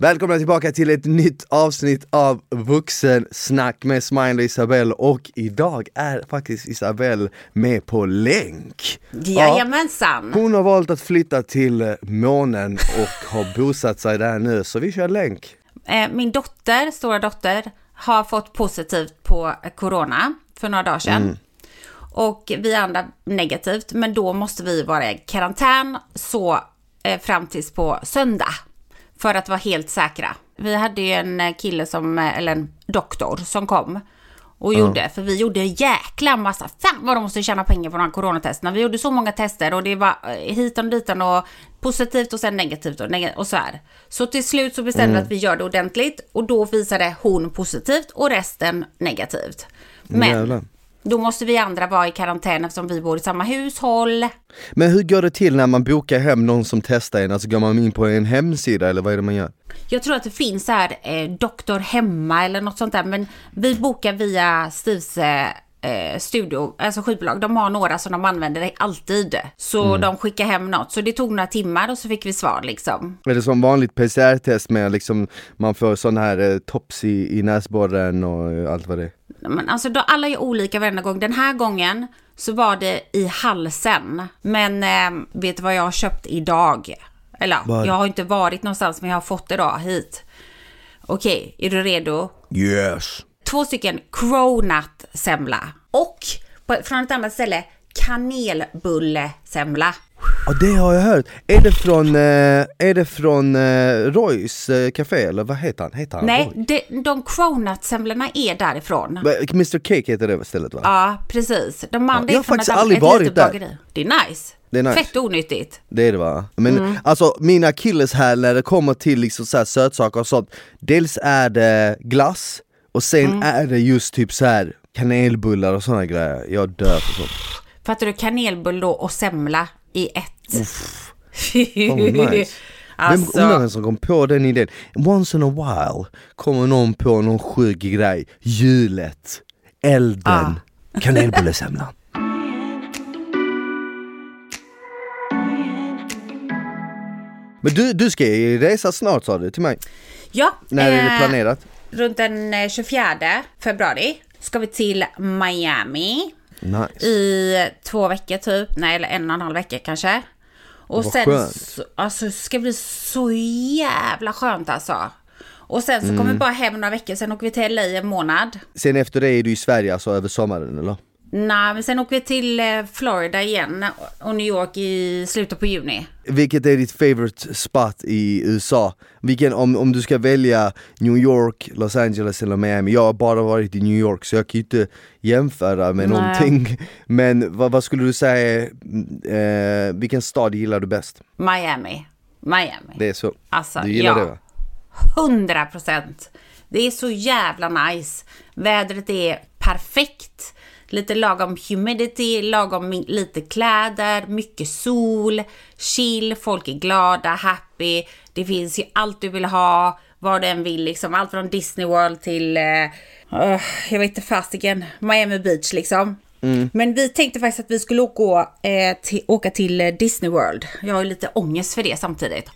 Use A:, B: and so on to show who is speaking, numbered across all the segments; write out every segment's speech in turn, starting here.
A: Välkomna tillbaka till ett nytt avsnitt av Vuxensnack med Smile och Isabelle och idag är faktiskt Isabelle med på länk.
B: Jajamensan!
A: Hon har valt att flytta till månen och har bosatt sig där nu så vi kör länk.
B: Eh, Min dotter, stora dotter, har fått positivt på corona för några dagar sedan. Och vi andra negativt, men då måste vi vara i karantän så eh, fram tills på söndag. För att vara helt säkra. Vi hade ju en eh, kille som, eh, eller en doktor som kom och gjorde, för vi gjorde jäkla massa, fan vad de måste tjäna pengar på de här coronatesterna. Vi gjorde så många tester och det var eh, hitan och ditan och positivt och sen negativt och, neg- och så här. Så till slut så bestämde vi att vi gör det ordentligt och då visade hon positivt och resten negativt. Men
A: Jävlar.
B: Då måste vi andra vara i karantän eftersom vi bor i samma hushåll.
A: Men hur går det till när man bokar hem någon som testar en? Alltså går man in på en hemsida eller vad är det man gör?
B: Jag tror att det finns så här eh, doktor hemma eller något sånt där. Men vi bokar via Steves eh, eh, studio, alltså skivbolag. De har några som de använder alltid. Så de skickar hem något. Så det tog några timmar och så fick vi svar liksom.
A: Är det som vanligt PCR-test med liksom man får sån här eh, tops i, i näsborren och eh, allt vad det är?
B: Men alltså då, alla är olika varenda gång. Den här gången så var det i halsen. Men eh, vet du vad jag har köpt idag? Eller
A: Vad?
B: jag har inte varit någonstans men jag har fått det då hit. Okej, är du redo?
A: Yes!
B: två stycken cronut-semla och på, från ett annat ställe kanelbullesemla.
A: Ja det har jag hört. Är det från, eh, är det från eh, Roys eh, café eller vad heter han? Heter han
B: Nej,
A: Roy?
B: de, de cronut-semlorna är därifrån.
A: Mr Cake heter det stället va?
B: Ja, precis. De andra
A: jag
B: är
A: har
B: från
A: faktiskt aldrig
B: ett
A: varit där.
B: bageri. Det är nice.
A: Det är nice.
B: Fett onyttigt.
A: Det är det va? Men
B: Mm.
A: alltså min akilles här när det kommer till liksom så här sötsaker och sånt Dels är det glass och sen
B: Mm.
A: är det just typ så här kanelbullar och såna grejer Jag dör för sånt
B: Fattar du? Kanelbulle och semla i ett.
A: Fan, vad nice. Vem
B: alltså,
A: undrar vem som kom på den idén? Once in a while kommer någon på någon sjuk grej Hjulet, elden, kanelbullesemlan Men du, du ska ju resa snart sa du till mig
B: ja,
A: När är det
B: eh,
A: planerat?
B: Runt den eh, 24 februari ska vi till Miami.
A: Nice
B: i två veckor typ, nej eller en och en halv vecka kanske. Och
A: Vad
B: sen,
A: skönt.
B: så, alltså ska bli så jävla skönt alltså. Och sen så
A: Mm.
B: kommer vi bara hem några veckor, sen åker vi till LA en månad.
A: Sen efter det är du i Sverige alltså över sommaren eller?
B: Nej, men sen åker vi till eh, Florida igen och New York i slutet på juni.
A: Vilket är ditt favorite spot i USA? Vilken, om, om du ska välja New York, Los Angeles eller Miami Jag har bara varit i New York så jag kan ju inte jämföra med
B: Nej.
A: någonting Men vad, vad skulle du säga, eh, vilken stad gillar du bäst?
B: Miami. Miami.
A: Det är så?
B: Alltså,
A: du gillar
B: ja.
A: det va?
B: 100 procent. Det är så jävla nice. Vädret är perfekt. Lite lagom humidity, lagom lite kläder, mycket sol, chill, folk är glada, happy. Det finns ju allt du vill ha, vad du än vill liksom. Allt från Disney World till, eh, jag vet inte fasiken, Miami Beach liksom. Men vi tänkte faktiskt att vi skulle åka, eh, till, åka till eh, Disney World. Jag har ju lite ångest för det samtidigt.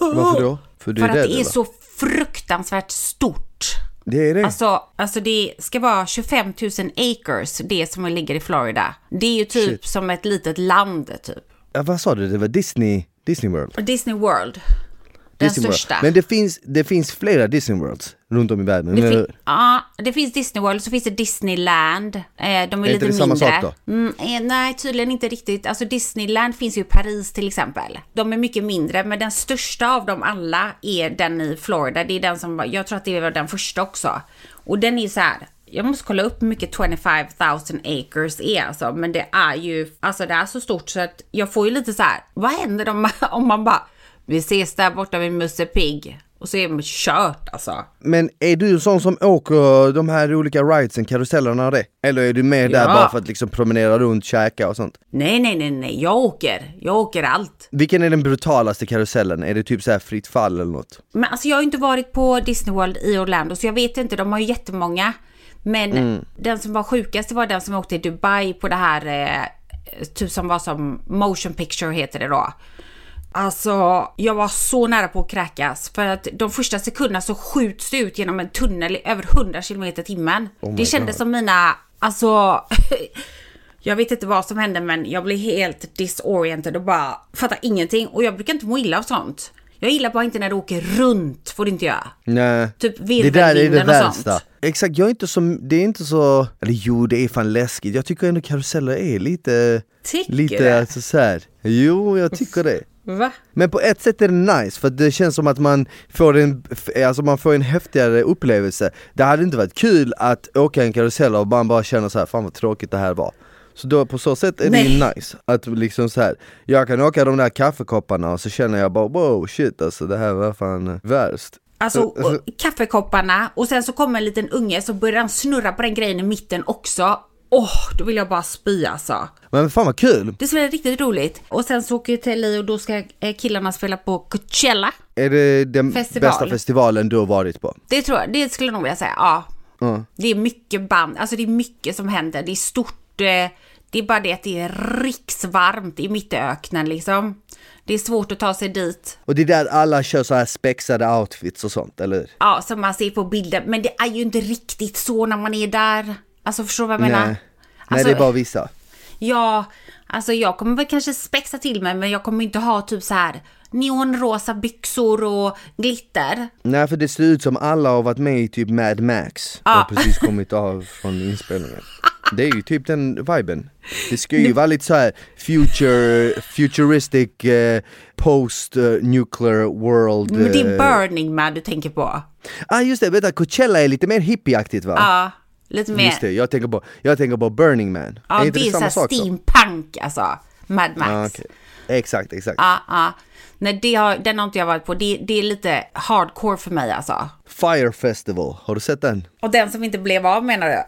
A: Varför då? För du
B: För
A: är
B: att det är
A: eller?
B: så fruktansvärt stort.
A: Det är det?
B: Alltså, alltså det ska vara 25 000 acres, det som ligger i Florida. Det är ju typ
A: Shit.
B: som ett litet land typ.
A: ja, vad sa du? Det var Disney, Disney World?
B: Disney World. Den
A: Disney World. Men det finns, det finns flera Disney Worlds runt om i världen,
B: Det, fin- ja, det finns Disney World, så finns det Disneyland. Eh, de är,
A: inte
B: lite
A: det samma
B: mindre.
A: sak
B: Mm, eh, nej, tydligen inte riktigt. Alltså Disneyland finns ju i Paris till exempel. De är mycket mindre, men den största av dem alla är den i Florida. Det är den som jag tror att det var den första också. Och den är så här. Jag måste kolla upp hur mycket 25 000 acres är alltså. Men det är ju, alltså det är så stort så att jag får ju lite så här. Vad händer om man, om man bara, vi ses där borta vid Musse Pigg. Och så är man kört alltså.
A: Men är du en sån som åker de här olika ridesen, karusellerna och det? Eller är du med där
B: Ja.
A: bara för att liksom promenera runt, käka och sånt?
B: Nej, nej, nej, nej. Jag åker. Jag åker allt.
A: Vilken är den brutalaste karusellen? Är det typ så här fritt fall eller något?
B: Men alltså jag har ju inte varit på Disney World i Orlando så jag vet inte. De har ju jättemånga. Men den som var sjukast det var den som åkte till Dubai på det här, eh, typ som var som motion picture heter det då. Alltså, jag var så nära på att kräkas för att de första sekunderna så skjuts det ut genom en tunnel i över 100 km timmen.
A: Oh
B: det kändes
A: God.
B: som mina, alltså Jag vet inte vad som hände men jag blev helt disoriented och bara fattar ingenting. Och jag brukar inte må illa av sånt. Jag gillar bara inte när det åker runt, får det inte göra.
A: Nej,
B: Typ
A: det där är det
B: virvelvinden och
A: värsta.
B: sånt.
A: Exakt, jag är inte så, det är inte så, eller jo det är fan läskigt. Jag tycker ändå karuseller är lite,
B: Tycker
A: lite
B: du?
A: alltså så här. Jo jag tycker det.
B: Va?
A: Men på ett sätt är det nice, för det känns som att man får en, alltså man får en häftigare upplevelse Det hade inte varit kul att åka en karusell och man bara känner så här, fan vad tråkigt det här var Så då på så sätt är det
B: Nej.
A: nice, att liksom så här. jag kan åka de där kaffekopparna och så känner jag bara wow shit alltså det här var fan värst
B: Alltså kaffekopparna och sen så kommer en liten unge så börjar han snurra på den grejen i mitten också. Åh, då vill jag bara spy alltså.
A: Men fan vad kul!
B: Det skulle vara riktigt roligt. Och sen så åker jag till LA och då ska eh, killarna spela på Coachella.
A: Är det den
B: Festival.
A: bästa festivalen du har varit på?
B: Det tror jag, det skulle jag nog vilja säga, ja.
A: Ja.
B: Det är mycket band, alltså det är mycket som händer. Det är stort, eh, det är bara det att det är riksvarmt i mitt i öknen liksom. Det är svårt att ta sig dit.
A: Och det är där alla kör så här spexade outfits och sånt, eller hur?
B: Ja, som man ser på bilder. Men det är ju inte riktigt så när man är där. Alltså förstår du vad jag menar?
A: Nej. Nej
B: Alltså,
A: det är bara vissa
B: Ja, alltså jag kommer väl kanske spexa till mig men jag kommer inte ha typ så här neonrosa byxor och glitter.
A: Nej för det ser ut som alla har varit med i typ Mad Max
B: Ja.
A: och precis kommit av från inspelningen Det är ju typ den viben Det ska ju vara lite så här future, futuristic, eh, post eh, nuclear world
B: Men det är
A: eh,
B: Burning Man du tänker på.
A: Ah just det, vänta Coachella är lite mer hippieaktigt va?
B: Ja, lite mer.
A: Just det, jag tänker på, jag tänker på Burning Man
B: Ja,
A: Är inte
B: det är
A: samma sak
B: steampunk alltså. Mad Max.
A: Ah, okej. Exakt, exakt
B: Ja, ja. Nej, det har, den har inte jag varit på. Det, det är lite hardcore för mig alltså.
A: Fire Festival, har du sett den?
B: Och den som inte blev av menar du?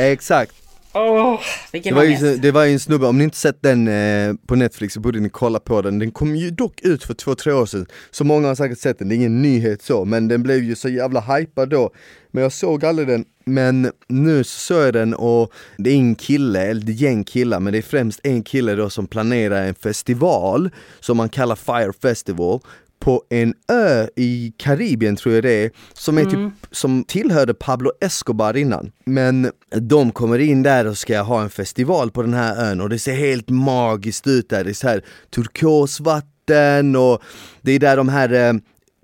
A: Exakt
B: Åh,
A: Det var, ju, det var ju en snubbe, om ni inte sett den eh, på Netflix så borde ni kolla på den Den kom ju dock ut för två, tre år sedan Så många har säkert sett den, det är ingen nyhet så Men den blev ju så jävla hypad då Men jag såg aldrig den Men nu så såg jag den och det är en kille, eller det är gäng killar Men det är främst en kille då som planerar en festival Som man kallar Fire Festival på en ö i Karibien tror jag det är, som, är typ, som tillhörde Pablo Escobar innan. Men de kommer in där och ska ha en festival på den här ön och det ser helt magiskt ut där. Det är så här turkosvatten och det är där de här eh,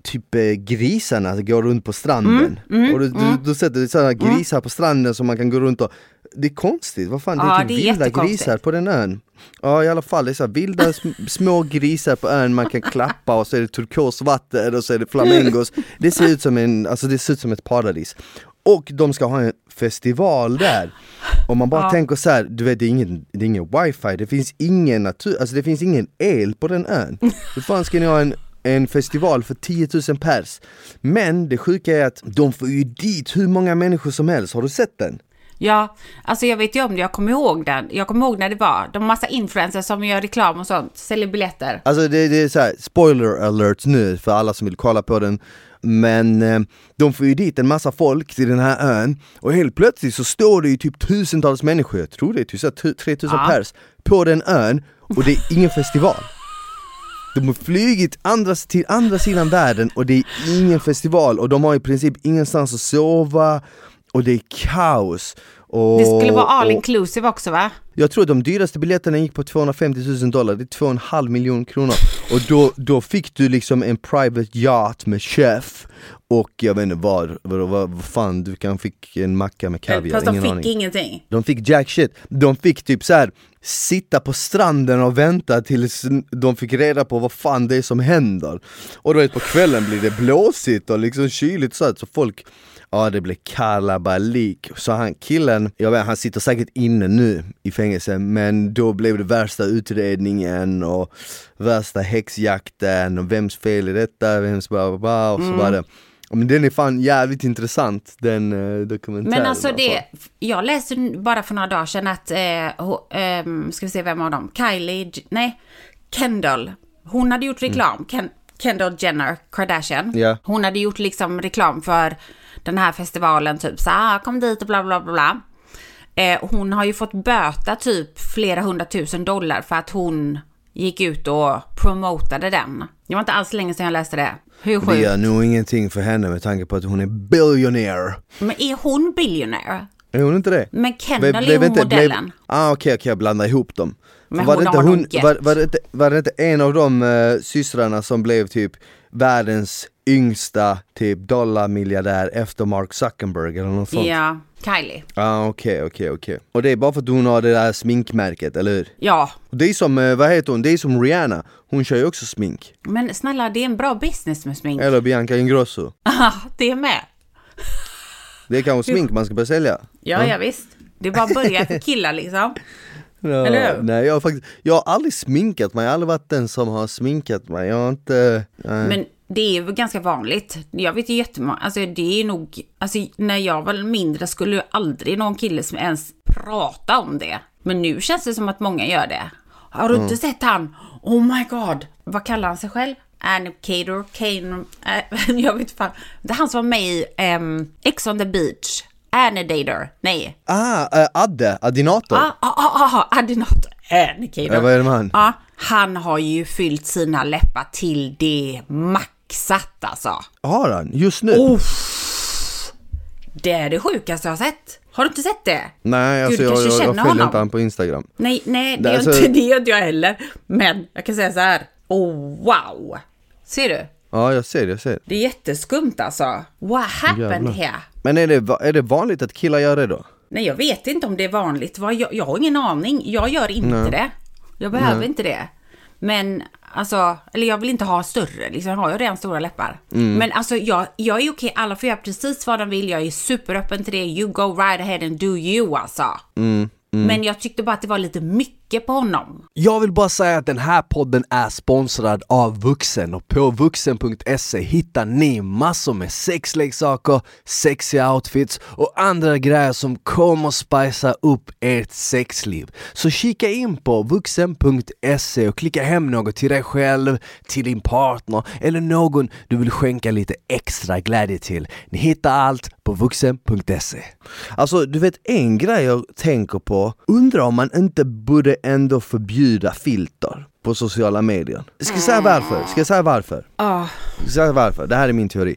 A: typ eh, grisarna går runt på stranden. och du, du, du sätter sådana grisar på stranden som man kan gå runt och det är konstigt, vad fan det är
B: Ja,
A: typ
B: det är
A: vilda grisar på den ön. Ja i alla fall, det är så vilda sm- små grisar på ön man kan klappa och så är det turkosvatten och så är det flamingos. Det ser ut som en, alltså det ser ut som ett paradis. Och de ska ha en festival där. Och man bara
B: Ja.
A: tänker så här, du vet det är ingen, det är ingen wifi, det finns ingen natur, alltså det finns ingen el på den ön. Hur fan ska ni ha en en festival för 10 000 pers. Men det sjuka är att de får ju dit hur många människor som helst, har du sett den?
B: Ja, alltså jag vet ju om det, jag kommer ihåg den. Jag kommer ihåg när det var. De massa influencers som gör reklam och sånt, säljer biljetter.
A: Alltså det, det är så här, spoiler alert nu för alla som vill kolla på den Men eh, de får ju dit en massa folk till den här ön och helt plötsligt så står det ju typ tusentals människor, jag tror det är typ så här tu- 3000
B: Ja.
A: pers, på den ön och det är ingen festival De har flugit andra, till andra sidan världen och det är ingen festival och de har i princip ingenstans att sova och det är kaos och,
B: Det skulle vara all
A: och-
B: inclusive också va?
A: jag tror att de dyraste biljetterna gick på 250 000 dollar, det är 2,5 miljoner kronor Och då, då fick du liksom en private yacht med chef Och jag vet inte vad, vad, vad, vad fan, du kan fick en macka med kaviar,
B: Fast de
A: ingen
B: fick
A: aning
B: ingenting.
A: De fick jack shit, de fick typ så här sitta på stranden och vänta tills de fick reda på vad fan det är som händer Och du vet på kvällen blir det blåsigt och liksom kyligt så, här, så folk Ja det blev kalabalik, så han killen, jag vet, han sitter säkert inne nu i fängelse men då blev det värsta utredningen och värsta häxjakten och vems fel är detta, vems bla bla bla och så
B: Mm.
A: var det Men den är fan jävligt intressant den uh, dokumentären
B: Men alltså det,
A: fall.
B: jag läste bara för några dagar sedan att, eh, ho- ehm, ska vi se vem av dem, Kylie, nej, Kendall, hon hade gjort reklam, Ken, Kendall Jenner Kardashian,
A: Mm. Ja.
B: hon hade gjort liksom reklam för den här festivalen, typ så "Ah, kom dit och bla bla bla bla. Eh, hon har ju fått böta typ flera hundratusen dollar för att hon gick ut och promotade den. Det var inte alls länge sedan jag läste det. Hur
A: Det
B: sjukt?
A: gör nog ingenting för henne med tanke på att hon är billionaire.
B: Men är hon billionaire?
A: Är hon inte det?
B: Men
A: Blev-
B: Kendall är
A: blev
B: hon
A: inte- blev-
B: modellen.
A: Ah okej, okej jag blandar ihop dem.
B: Men
A: var,
B: hon
A: det inte hon, var, var, det var det inte en av de uh, systrarna som blev typ världens yngsta typ dollarmiljardär efter Mark Zuckerberg eller något sånt?
B: Ja, Kylie.
A: Ah okej, okej, okej. Och det är bara för att hon har det där sminkmärket, eller hur?
B: Ja,
A: Det är som, eh, vad heter hon? Det är som Rihanna, hon kör ju också smink.
B: men snälla det är en bra business med smink.
A: Eller Bianca Ingrosso.
B: Ja, det är med.
A: Det är kanske smink man ska börja sälja.
B: Ja, ja visst. Det är bara att börja för killar liksom.
A: Ja,
B: Eller hur?
A: Nej jag har faktiskt, jag har aldrig sminkat mig, jag har aldrig varit den som har sminkat mig. Jag har inte, nej.
B: Men det är ju ganska vanligt. Jag vet ju jättemånga, alltså det är nog, alltså när jag var mindre skulle ju aldrig någon kille som ens prata om det. Men nu känns det som att många gör det. Har du inte sett han? Oh my god! Vad kallar han sig själv? Anicator, Kane, äh, jag vet inte fan. Det är han som var med i um, X on the beach. Anidator, nej.
A: Ah, äh, Adde, Adinator.
B: Ah, ah, ah, ah, Adinator, Anicator.
A: Ja, vad är det med han?
B: Ja, han har ju fyllt sina läppar till det maxat alltså.
A: Har han? Just nu?
B: Oh. Det är det sjukaste jag har sett. Har du inte sett det?
A: Nej, alltså
B: du
A: jag, jag, jag följer inte han på Instagram.
B: Nej, nej, det
A: Det alltså-
B: inte, det gör inte jag heller. Men jag kan säga så här. Oh, wow! Ser du?
A: Ja, jag ser det, jag ser det.
B: Det är jätteskumt alltså. What happened
A: Jävlar.
B: here?
A: Men är det, är det vanligt att killar gör det då?
B: Nej, jag vet inte om det är vanligt. Jag, jag har ingen aning. Jag gör inte det. Jag behöver inte det. Men alltså, eller jag vill inte ha större, liksom, jag har ju redan stora läppar.
A: Mm.
B: Men alltså jag, jag är okej, alla får göra precis vad de vill, jag är superöppen till det. You go right ahead and do you alltså.
A: Mm,
B: Men jag tyckte bara att det var lite mycket på honom.
C: Jag vill bara säga att den här podden är sponsrad av Vuxen och på vuxen.se hittar ni massor med sexleksaker, sexiga outfits och andra grejer som kommer spicea upp ert sexliv. Så kika in på vuxen.se och klicka hem något till dig själv, till din partner eller någon du vill skänka lite extra glädje till. Ni hittar allt på vuxen.se.
A: Alltså du vet en grej jag tänker på, undrar om man inte borde ändå förbjuda filter på sociala medier. Ska jag säga varför? Ska jag säga varför?
B: Ah,
A: Ska jag säga varför? Det här är min teori.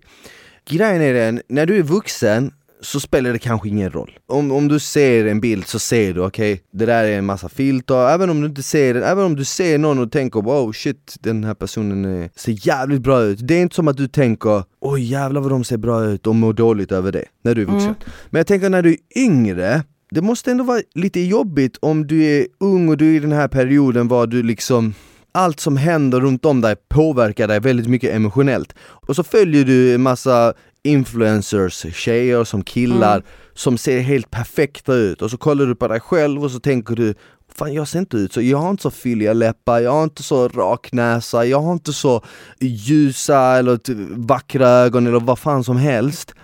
A: Grejen är den, när du är vuxen så spelar det kanske ingen roll. Om, om du ser en bild så ser du okej, det där är en massa filter, även om du inte ser den, även om du ser någon och tänker wow shit den här personen ser jävligt bra ut. Det är inte som att du tänker oj jävlar vad de ser bra ut och mår dåligt över det, när du är vuxen. Men jag tänker när du är yngre, det måste ändå vara lite jobbigt om du är ung och du är i den här perioden var du liksom allt som händer runt om dig påverkar dig väldigt mycket emotionellt. Och så följer du en massa influencers, tjejer som killar, som ser helt perfekta ut och så kollar du på dig själv och så tänker du Fan jag ser inte ut så, jag har inte så fylliga läppar, jag har inte så rak näsa, jag har inte så ljusa eller t- vackra ögon eller vad fan som helst.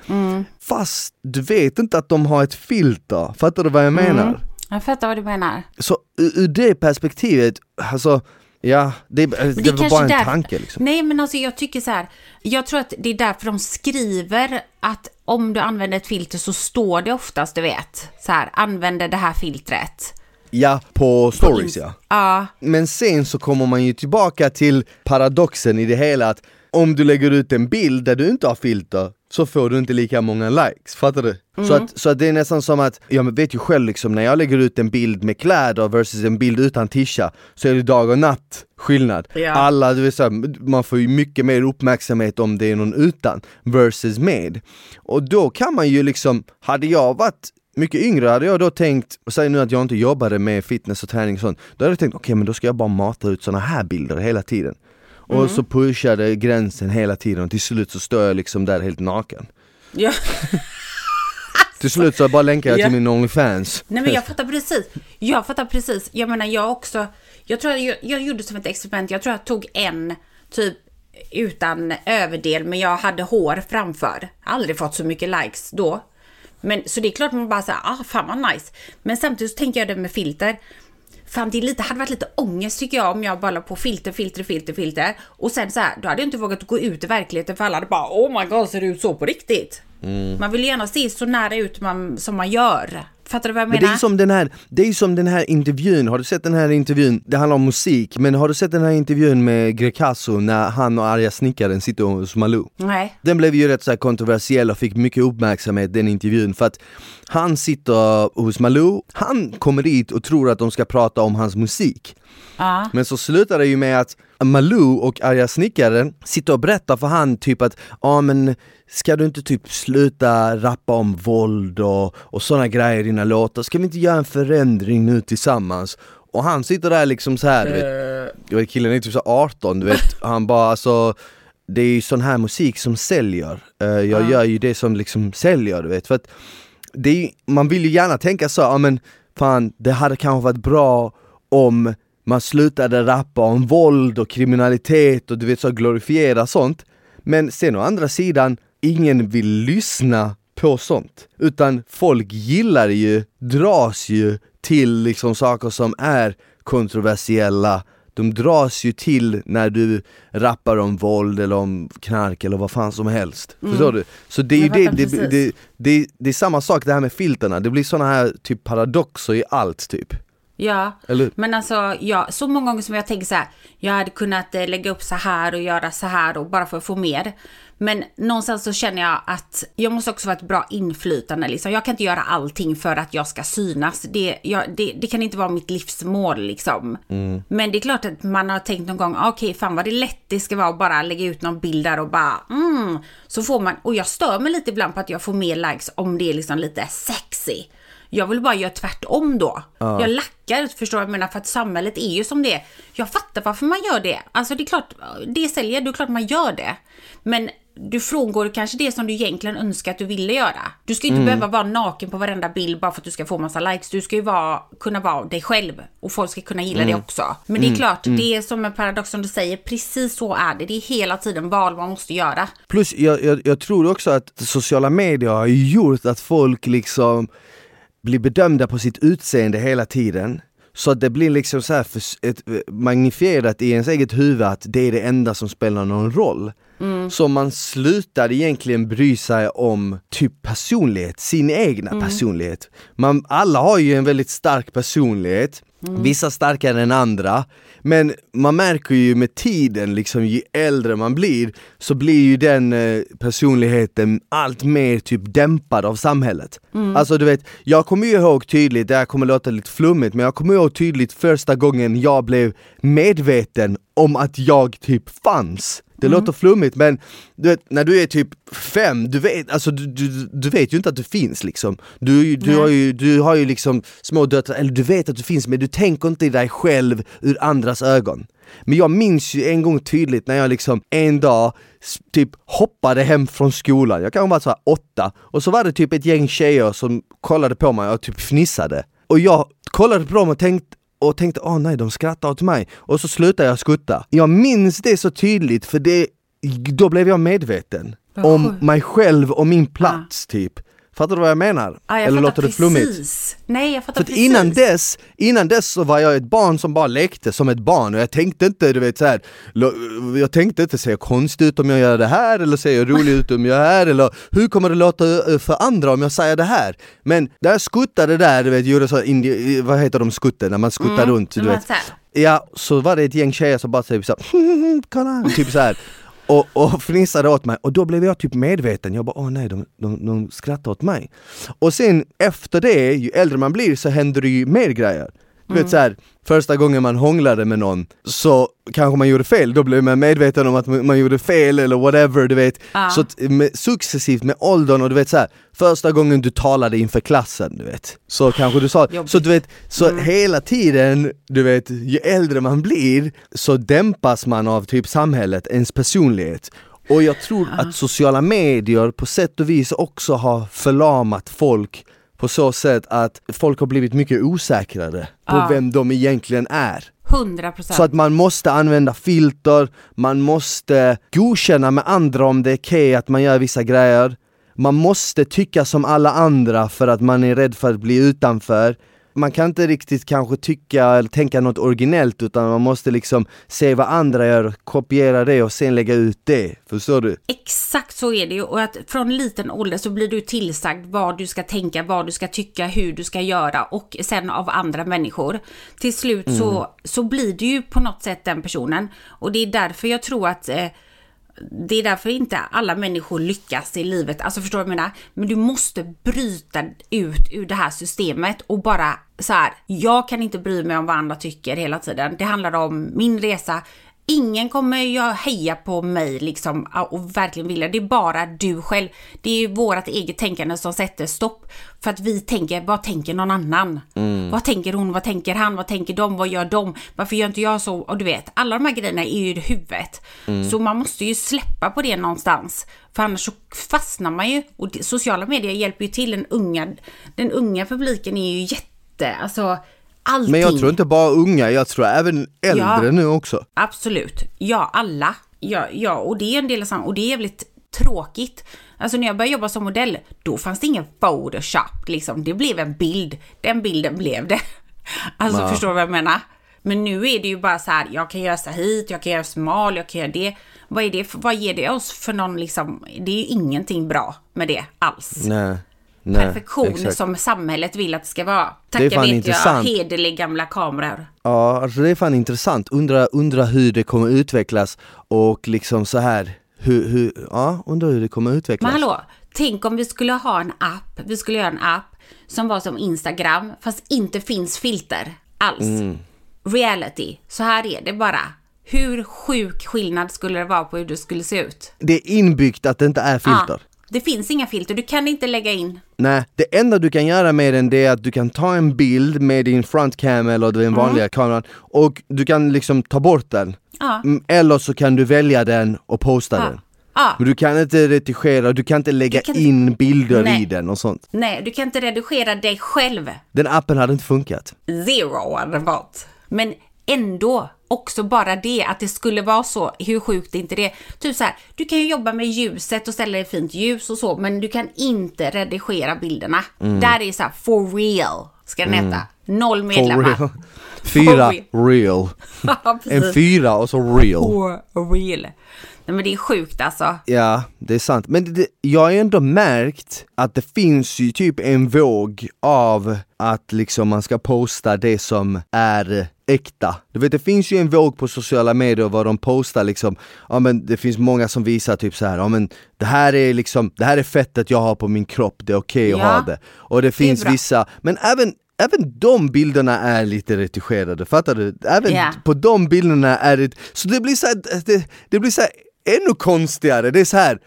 A: Fast du vet inte att de har ett filter, fattar du vad jag menar?
B: jag fattar vad du menar.
A: Så ur, det perspektivet, alltså, ja, det, det,
B: Men det
A: var bara en
B: där-
A: tanke liksom.
B: Nej men alltså jag tycker så här. Jag tror att det är därför de skriver att om du använder ett filter så står det oftast du vet. Så här, använder det här filtret.
A: Ja, på stories ja.
B: Ja,
A: Men sen så kommer man ju tillbaka till paradoxen i det hela att om du lägger ut en bild där du inte har filter så får du inte lika många likes, fattar du? Så, att, så att det är nästan som att, jag vet ju själv liksom när jag lägger ut en bild med kläder versus en bild utan tisha så är det dag och natt skillnad.
B: Ja.
A: Alla, du vet, så här, man får ju mycket mer uppmärksamhet om det är någon utan versus med. Och då kan man ju liksom, hade jag varit mycket yngre hade jag då tänkt, och säg nu att jag inte jobbade med fitness och träning och sånt, då hade jag tänkt okej men då ska jag bara mata ut såna här bilder hela tiden. Och så pushade gränsen hela tiden och till slut så står jag liksom där helt naken.
B: ja.
A: Till slut så bara länkar jag
B: Ja.
A: till min Onlyfans.
B: Nej men jag fattar precis. Jag fattar precis. Jag menar jag också. Jag tror jag, jag gjorde som ett experiment. Jag tror jag tog en typ utan överdel men jag hade hår framför. Aldrig fått så mycket likes då. Men så det är klart man bara säger ah fan vad nice. Men samtidigt så tänker jag det med filter. Fan det är lite, hade varit lite ångest tycker jag om jag bara la på filter, filter, filter, filter. Och sen så här, då hade jag inte vågat gå ut i verkligheten för alla hade bara oh my god ser det ut så på riktigt? Man vill gärna se så nära ut man, som man gör. Fattar du vad jag
A: Men
B: menar?
A: det är som den här, det är som den här intervjun, har du sett den här intervjun? Det handlar om musik, men har du sett den här intervjun med Greekazo när han och arga snickaren sitter hos Malou?
B: Nej.
A: Den blev ju rätt så kontroversiell och fick mycket uppmärksamhet den intervjun för att han sitter hos Malou, han kommer dit och tror att de ska prata om hans musik.
B: Ja.
A: Men så slutar det ju med att Malou och arga snickaren sitter och berättar för han typ att ja men ska du inte typ sluta rappa om våld och, och sådana grejer i dina låtar, ska vi inte göra en förändring nu tillsammans? Och han sitter där liksom så här, du vet, killen är typ så 18 du vet, han bara alltså det är ju sån här musik som säljer, Eh, jag gör ju det som liksom säljer du vet, för att är, man vill ju gärna tänka så, ja men fan det hade kanske varit bra om man slutade rappa om våld och kriminalitet och du vet så glorifiera sånt. Men sen å andra sidan, ingen vill lyssna på sånt. Utan folk gillar ju, dras ju till liksom saker som är kontroversiella de dras ju till när du rappar om våld eller om knark eller vad fan som helst. Förstår du? Så det är ju
B: Mm.
A: Det, det, det, det, det är samma sak det här med filterna, det blir såna här typ paradoxer i allt typ.
B: Ja,
A: Eller-
B: men alltså ja, så många gånger som jag tänker så här, jag hade kunnat eh, lägga upp så här och göra så här och bara för att få mer. Men någonstans så känner jag att jag måste också vara ett bra inflytande liksom. Jag kan inte göra allting för att jag ska synas. Det, jag, det, det kan inte vara mitt livsmål liksom. Men det är klart att man har tänkt någon gång, okej fan vad det lätt det ska vara att bara lägga ut någon bild där och bara mm. Så får man, och jag stör mig lite ibland på att jag får mer likes om det är liksom lite sexy. Jag vill bara göra tvärtom då. Jag lackar, förstår du vad jag menar? För att samhället är ju som det är. Jag fattar varför man gör det. Alltså det är klart, det säljer, det är klart man gör det. Men du frångår kanske det som du egentligen önskar att du ville göra. Du ska ju inte behöva vara naken på varenda bild bara för att du ska få massa likes. Du ska ju vara, kunna vara dig själv och folk ska kunna gilla det också. Men det är klart, det är som en paradox som du säger, precis så är det. Det är hela tiden val man måste göra.
A: Plus jag, jag, jag tror också att sociala medier har gjort att folk liksom blir bedömda på sitt utseende hela tiden. Så att det blir liksom så här ett, magnifierat i ens eget huvud att det är det enda som spelar någon roll. Så man slutar egentligen bry sig om typ personlighet, sin egna personlighet. Man, alla har ju en väldigt stark personlighet, vissa starkare än andra. Men man märker ju med tiden, liksom ju äldre man blir, så blir ju den eh, personligheten allt mer typ dämpad av samhället. Alltså du vet, jag kommer ju ihåg tydligt, det här kommer låta lite flummigt, men jag kommer ihåg tydligt första gången jag blev medveten om att jag typ fanns. Det låter flummigt men du vet, när du är typ fem, du vet, alltså, du, du, du vet ju inte att du finns liksom. Du, du, har ju, du har ju liksom små döttrar, eller du vet att du finns men du tänker inte i dig själv ur andras ögon. Men jag minns ju en gång tydligt när jag liksom en dag typ hoppade hem från skolan, jag kanske var så här åtta, och så var det typ ett gäng tjejer som kollade på mig och typ fnissade. Och jag kollade på dem och tänkte och tänkte åh nej, de skrattar åt mig. Och så slutade jag skutta. Jag minns det så tydligt för det, då blev jag medveten om mig själv och min plats typ. Fattar du vad jag menar?
B: Ja, jag
A: Eller låter det flummigt?
B: Nej, jag fattar
A: För
B: precis.
A: innan dess, innan dess så var jag ett barn som bara lekte som ett barn och jag tänkte inte, du vet så här, jag tänkte inte ser jag konstig ut om jag gör det här eller ser jag rolig ut om jag det här eller hur kommer det låta eh, för andra om jag säger det här? Men där jag skuttade där, du vet, gjorde så indi- vad heter de skutten, när man skuttar runt, du
B: Mm,
A: vet. Ja, så var det ett gäng tjejer som bara typ så här, kolla, typ så här. Och, och fnissade åt mig och då blev jag typ medveten, jag bara åh nej de, de, de skrattar åt mig. Och sen efter det, ju äldre man blir så händer det ju mer grejer. Du vet så här, första gången man hånglade med någon så kanske man gjorde fel, då blev man medveten om att man gjorde fel eller whatever du vet.
B: Ja.
A: Så med, successivt med åldern och du vet så här, första gången du talade inför klassen du vet, så kanske du sa,
B: Jobbigt.
A: så du vet, så hela tiden, du vet, ju äldre man blir så dämpas man av typ samhället, ens personlighet. Och jag tror att sociala medier på sätt och vis också har förlamat folk på så sätt att folk har blivit mycket osäkrare på
B: Ja.
A: vem de egentligen är.
B: 100 procent.
A: Så att man måste använda filter, man måste godkänna med andra om det är okej att man gör vissa grejer. Man måste tycka som alla andra för att man är rädd för att bli utanför. Man kan inte riktigt kanske tycka eller tänka något originellt utan man måste liksom se vad andra gör, kopiera det och sen lägga ut det. Förstår du?
B: Exakt så är det ju och att från liten ålder så blir du tillsagd vad du ska tänka, vad du ska tycka, hur du ska göra och sen av andra människor. Till slut så, så blir du ju på något sätt den personen och det är därför jag tror att eh, det är därför inte alla människor lyckas i livet. Alltså förstår du vad jag menar? Men du måste bryta ut ur det här systemet och bara så här. Jag kan inte bry mig om vad andra tycker hela tiden. Det handlar om min resa. Ingen kommer jag heja på mig liksom och verkligen vilja. Det är bara du själv. Det är ju vårt eget tänkande som sätter stopp. För att vi tänker, vad tänker någon annan? Vad tänker hon? Vad tänker han? Vad tänker de? Vad gör de? Varför gör inte jag så? Och du vet, alla de här grejerna är ju i huvudet. Så man måste ju släppa på det någonstans. För annars så fastnar man ju. Och sociala medier hjälper ju till den unga. Den unga publiken är ju jätte, alltså allting.
A: Men jag tror inte bara unga, jag tror även äldre
B: Ja.
A: nu också.
B: Absolut. Ja, alla. Ja, ja, och det är en del av sam- och det är jävligt tråkigt. Alltså när jag började jobba som modell, då fanns det ingen photoshop liksom. Det blev en bild. Den bilden blev det. Alltså
A: Ja.
B: förstår du vad jag menar? Men nu är det ju bara så här, jag kan göra så hit, jag kan göra smal, jag kan göra det. Vad, är det för, vad ger det oss för någon liksom, det är ju ingenting bra med det alls.
A: Nej. Nej,
B: Perfektion
A: exakt.
B: som samhället vill att det ska vara.
A: Det är
B: Tacka
A: fan
B: vet
A: intressant.
B: jag, hederlig gamla kameror.
A: Ja, alltså det är fan intressant. Undra, undra hur det kommer utvecklas och liksom så här. Hur, hur, ja, undrar hur det kommer utvecklas.
B: Men hallå, tänk om vi skulle ha en app, vi skulle göra en app som var som Instagram, fast inte finns filter alls.
A: Mm.
B: Reality, så här är det bara. Hur sjuk skillnad skulle det vara på hur det skulle se ut?
A: Det är inbyggt att det inte är filter.
B: Ja, det finns inga filter, du kan inte lägga in.
A: Nej, det enda du kan göra med den det är att du kan ta en bild med din frontcam eller den vanliga kameran och du kan liksom ta bort den.
B: Ja.
A: Mm, Eller så kan du välja den och posta
B: Ja.
A: den.
B: Ja,
A: Men du kan inte redigera, du kan inte lägga
B: kan
A: in bilder
B: Nej.
A: i den och sånt.
B: nej, du kan inte redigera dig själv.
A: Den appen hade inte funkat.
B: Zero hade det varit. Men ändå, också bara det att det skulle vara så, hur sjukt är inte det? Typ så här, du kan ju jobba med ljuset och ställa i fint ljus och så, men du kan inte redigera bilderna.
A: Mm.
B: Där är så här, for real, ska den heta. Noll medlemmar.
A: Fyra
B: For
A: real. En fyra och så real.
B: For real. Nej men det är sjukt alltså.
A: Ja, det är sant. Men det, det, jag har ändå märkt att det finns ju typ en våg av att liksom man ska posta det som är äkta. Du vet det finns ju en våg på sociala medier vad de postar liksom, ja men det finns många som visar typ så här, ja men det här är liksom, det här är fettet jag har på min kropp, det är okej att
B: Ja,
A: ha det. Och det finns
B: bra.
A: vissa, men även Även de bilderna är lite retuscherade, fattar du? Även
B: Ja.
A: på de bilderna är det, så det blir så här, det, det blir så här ännu konstigare, det är så här.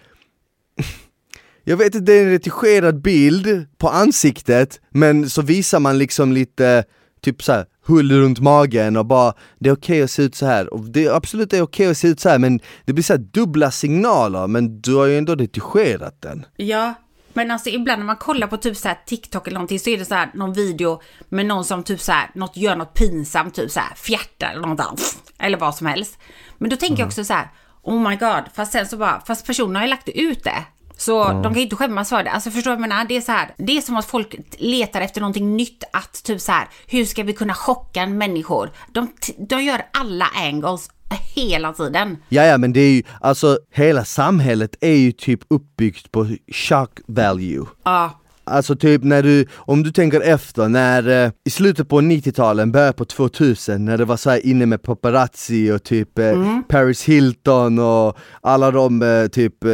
A: Jag vet att det är en retuscherad bild på ansiktet, men så visar man liksom lite, typ så här hull runt magen och bara det är okej att se ut så här och det är absolut det är okej att se ut så här men det blir så dubbla signaler men du har ju ändå retuscherat den.
B: Ja, men alltså ibland när man kollar på typ så här TikTok eller någonting så är det så här någon video med någon som typ så här, något, gör något pinsamt, typ så här fjärtar eller något annat, eller vad som helst. Men då tänker jag också så här, oh my god, fast sen så bara, fast personen har ju lagt ut det. Så de kan ju inte skämmas för det. Alltså förstår du vad jag menar? Det är så här, det är som att folk letar efter någonting nytt att typ så här, hur ska vi kunna chocka människor? De, de gör alla angles hela tiden.
A: Ja, ja men det är ju, alltså hela samhället är ju typ uppbyggt på shock value.
B: Ja,
A: Alltså typ när du, om du tänker efter, när eh, i slutet på 90-talen, början på 2000, när det var så här inne med paparazzi och typ eh, Paris Hilton och alla de eh, typ, eh,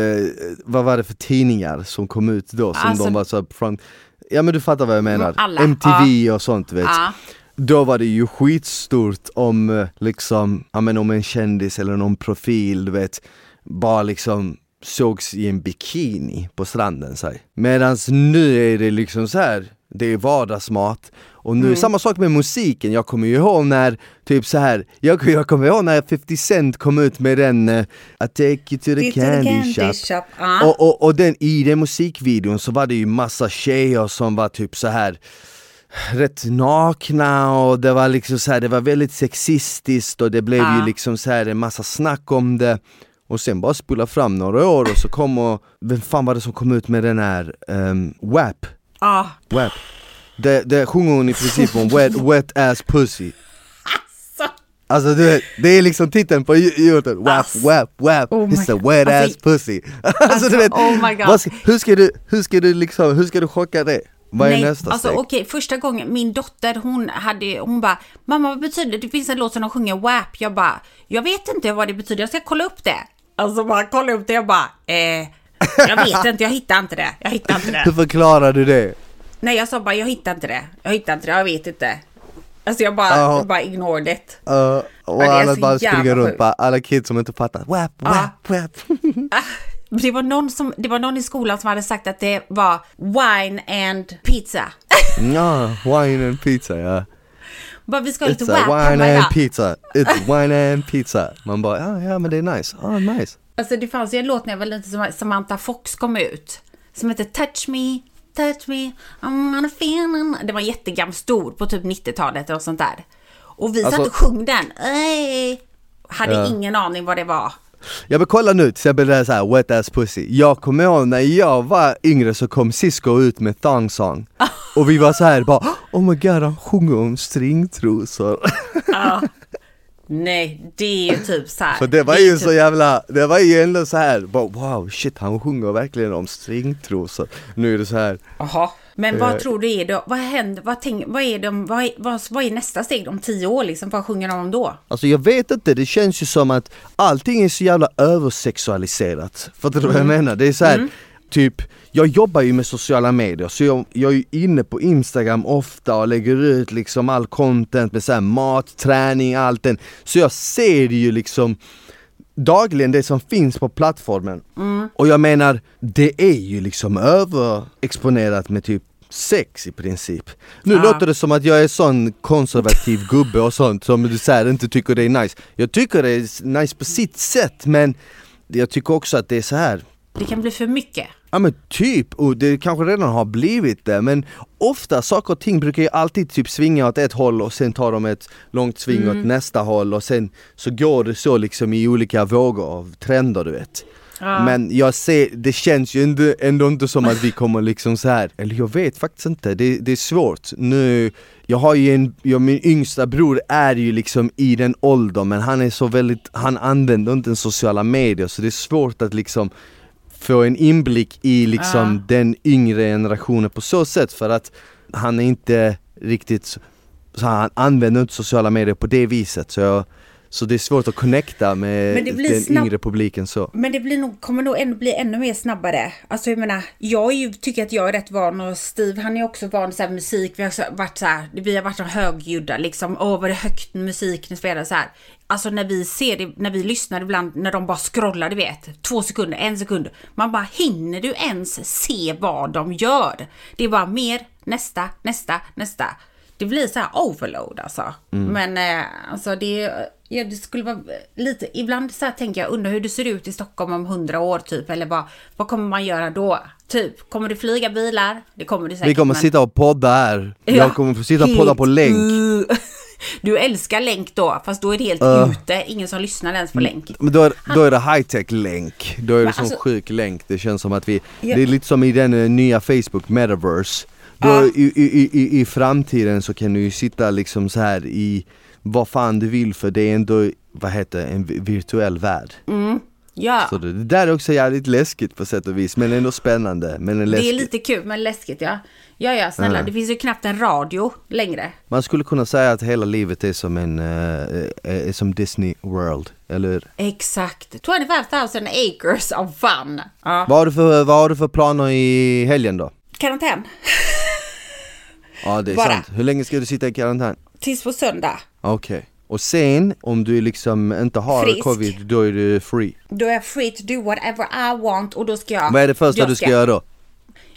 A: vad var det för tidningar som kom ut då som
B: Alltså-
A: de var så front, ja men du fattar vad jag menar,
B: alla,
A: MTV och sånt vet.
B: ja.
A: Då var det ju skitstort om eh, liksom, ja men om en kändis eller någon profil, du vet, bara liksom sågs i en bikini på stranden säg. Medans nu är det liksom så här. det är vardagsmat. Och nu, samma sak med musiken, jag kommer ju ihåg när, typ så här, jag, jag kommer ihåg när 50 Cent kom ut med den uh, I take you to the candy, shop.
B: Ja.
A: Och, och, och den, i den musikvideon så var det ju massa tjejer som var typ så här rätt nakna och det var liksom så här, det var väldigt sexistiskt och det blev
B: Ja.
A: ju liksom så här en massa snack om det och sen bara spola fram några år och så kom och, vem fan var det som kom ut med den här um, WAP?
B: ja.
A: WAP? det, det sjunger hon i princip om wet, wet ass pussy
B: Så,
A: Alltså du vet, det är liksom titeln på Youtube, wap
B: Ass.
A: wap wap,
B: Oh
A: it's a
B: God.
A: wet
B: Alltså,
A: ass pussy Alltså du vet,
B: oh my God.
A: vad ska, hur ska du, hur ska du liksom, hur ska du chocka det? Vad är
B: nej,
A: nästa
B: alltså
A: steg?
B: okej, första gången min dotter hon hade, hon bara, mamma vad betyder det? Det finns en låt som de sjunger WAP. Jag bara, jag vet inte vad det betyder, jag ska kolla upp det. Alltså bara kolla upp det, jag bara, eh, jag vet inte, jag hittar inte det, jag hittar inte
A: Hur
B: det.
A: förklarar du det?
B: Nej, jag sa bara, jag hittar inte det, jag hittar inte det, jag vet inte. Alltså jag bara,
A: Ja.
B: jag bara ignored it.
A: Uh, och
B: är
A: alla bara springer runt, bara, alla kids som inte fattar, wap wap wap
B: Det var, någon som, det var någon i skolan som hade sagt att det var wine and pizza.
A: Ja, wine and pizza ja
B: bara, vi ska ha lite WAP
A: wine
B: idag.
A: and pizza, it's wine and pizza Man bara, ja ja men det är nice, ja nice
B: Alltså det fanns ju en låt när jag var liten som Samantha Fox kom ut. Som hette Touch Me, Touch Me, I'm gonna feel. Det var jättegammal, stor på typ 90-talet och sånt där. Och vi satt
A: Alltså-
B: och sjöng den. Ey. Hade
A: Ja.
B: ingen aning vad det var.
A: Ja men kolla nu, till exempel det här, så här wet ass pussy Jag kommer ihåg när jag var yngre så kom Cisco ut med Thong Song Och vi var så här bara Oh my god han sjunger om stringtrosor
B: Ja. Nej, det är ju typ så här.
A: För det var
B: är
A: ju
B: typ-
A: så jävla, det var ju ändå så här bara, wow shit han sjunger verkligen om stringtrosor Nu är det så här
B: Jaha. Men vad
A: Eh.
B: tror du är då? Vad händer? Vad, tänk, vad, är de, vad, är, vad, vad är nästa steg om tio år liksom? Vad sjunger de om då?
A: Alltså jag vet inte, det känns ju som att allting är så jävla översexualiserat. Fattar du vad jag
B: Mm.
A: menar? Det är så här, typ, jag jobbar ju med sociala medier så jag, jag är ju inne på Instagram ofta och lägger ut liksom all content med så här mat, träning, allt den. Så jag ser ju liksom dagligen det som finns på plattformen. Och jag menar, det är ju liksom överexponerat med typ sex i princip. Nu
B: Ja.
A: låter det som att jag är sån konservativ gubbe och sånt som du säger inte tycker det är nice. Jag tycker det är nice på sitt sätt men jag tycker också att det är så här
B: Det kan bli för mycket.
A: Ja men typ, och det kanske redan har blivit det men ofta saker och ting brukar ju alltid typ svinga åt ett håll och sen tar de ett långt sving
B: Mm.
A: åt nästa håll och sen så går det så liksom i olika vågor av trender du vet.
B: Ja.
A: Men jag ser, det känns ju ändå, ändå inte som att vi kommer liksom så här. eller jag vet faktiskt inte, det, det är svårt. Nu, jag har ju en, jag, min yngsta bror är ju liksom i den åldern men han är så väldigt, han använder inte sociala medier så det är svårt att liksom få en inblick i liksom
B: Ja.
A: den yngre generationen på så sätt för att han är inte riktigt, så han använder inte sociala medier på det viset så jag, så det är svårt att connecta med den
B: snabb-
A: yngre publiken så.
B: Men det blir nog, kommer nog ännu, bli ännu mer snabbare. Alltså jag menar, jag ju, tycker att jag är rätt van och Steve han är också van så här musik. Vi har varit så här, vi har varit så högljudda liksom. Åh vad det är högt musik ni spelar så här. Alltså när vi ser det, när vi lyssnar ibland när de bara scrollar du vet. Två sekunder, en sekund. Man bara hinner du ens se vad de gör? Det är bara mer, nästa, nästa, nästa. Det blir så här overload alltså. Men eh, alltså det, ja, det skulle vara lite, ibland så här tänker jag, undrar hur det ser ut i Stockholm om hundra år typ. Eller vad, vad kommer man göra då? Typ, kommer det flyga bilar? Det kommer det säkert.
A: Vi kommer
B: men-
A: sitta och podda här,
B: Ja,
A: jag kommer få sitta och podda på länk
B: uh, Du älskar länk då, fast då är det helt
A: Uh.
B: ute. Ingen som lyssnar ens på länk.
A: Men då är, då är det high-tech länk, då är det sån
B: alltså-
A: sjuk länk, det känns som att vi,
B: Ja.
A: det är lite som i den eh, nya Facebook metaverse då
B: Ja.
A: i, i, i, I framtiden så kan du ju sitta liksom så här i vad fan du vill för det är ändå, vad heter en vi- virtuell värld.
B: Ja,
A: Så det, det där är också jävligt läskigt på sätt och vis men ändå spännande, men
B: det är lite kul men läskigt ja. Ja, ja, snälla,
A: Ja.
B: det finns ju knappt en radio längre.
A: Man skulle kunna säga att hela livet är som en, eh, eh, är som Disney World, eller hur?
B: Exakt. 25 000 acres of fun. Ja.
A: Vad har, du för, vad har du för planer i helgen då?
B: Karantän.
A: Ja det är
B: Bara.
A: sant. Hur länge ska du sitta i karantän?
B: Tills på söndag.
A: Okej. Och sen, om du liksom inte har
B: Frisk.
A: covid, då är du free.
B: Då är jag free to do whatever I want och då ska jag...
A: Vad är det första
B: jag
A: du ska göra då?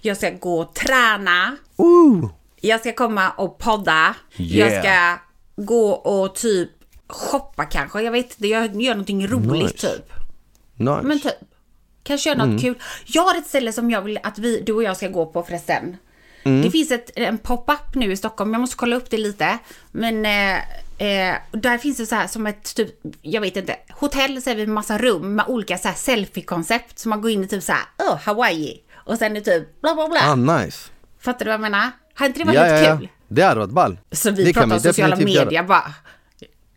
B: Jag ska gå och träna.
A: Ooh.
B: Jag ska komma och podda.
A: Yeah.
B: Jag ska gå och typ shoppa kanske. Jag vet inte, jag gör någonting roligt
A: Nice.
B: typ.
A: Nice.
B: Men typ. Kanske göra något kul. Jag har ett ställe som jag vill att vi, du och jag ska gå på förresten. Det finns ett, en pop-up nu i Stockholm, jag måste kolla upp det lite. Men eh, eh, där finns det så här som ett typ, jag vet inte, hotell säger vi med massa rum med olika så här selfie-koncept. Så man går in i typ så här, oh, Hawaii. Och sen är det typ bla bla bla.
A: Ah nice.
B: Fattar du vad jag menar? Hade inte det varit
A: Ja,
B: lite
A: ja, ja.
B: kul?
A: Det hade varit ball.
B: Så vi
A: Det
B: pratar om sociala
A: göra.
B: medier bara.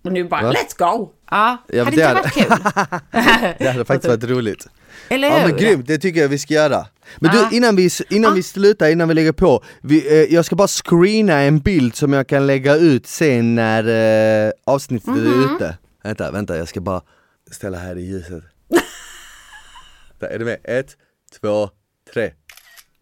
B: Och nu bara,
A: Va?
B: let's go! Ja,
A: Ja,
B: hade
A: det
B: inte
A: hade-
B: varit kul?
A: Det hade faktiskt varit roligt.
B: Eller
A: Ja
B: hur?
A: men grymt, det tycker jag vi ska göra. Men
B: Ja.
A: du, innan vi, innan vi slutar, innan vi lägger på. Vi, eh, jag ska bara screena en bild som jag kan lägga ut sen när eh, avsnittet
B: Mhm.
A: är ute. Vänta, vänta, jag ska bara ställa här i ljuset. Där, är du med? Ett, två, tre.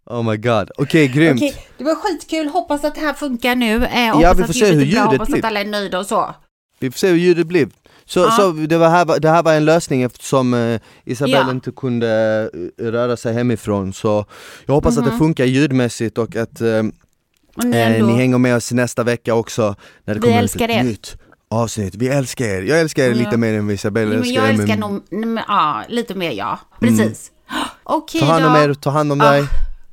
A: Oh my god, okej grymt.
B: Okej, det var skitkul. Hoppas att det här funkar nu. Eh, hoppas
A: Ja, vi får
B: att
A: se hur ljudet
B: Hoppas
A: blir.
B: att alla är nöjda och så.
A: Vi får se hur ljudet blir. Så,
B: Ja.
A: så det, var här, var- det här var en lösning eftersom eh, Isabelle
B: Ja.
A: inte kunde eh, röra sig hemifrån. Så jag hoppas att det funkar ljudmässigt och att eh,
B: ni,
A: eh, ni hänger med oss nästa vecka också när det
B: Vi
A: kommer ett
B: er.
A: nytt avsnitt. Vi älskar er. Jag älskar er
B: Ja.
A: lite mer än Isabelle älskar
B: jag
A: er.
B: älskar
A: men
B: nog, ja, lite mer ja. Precis. Okej
A: Ta hand om
B: då.
A: er, ta hand om
B: Ja.
A: dig.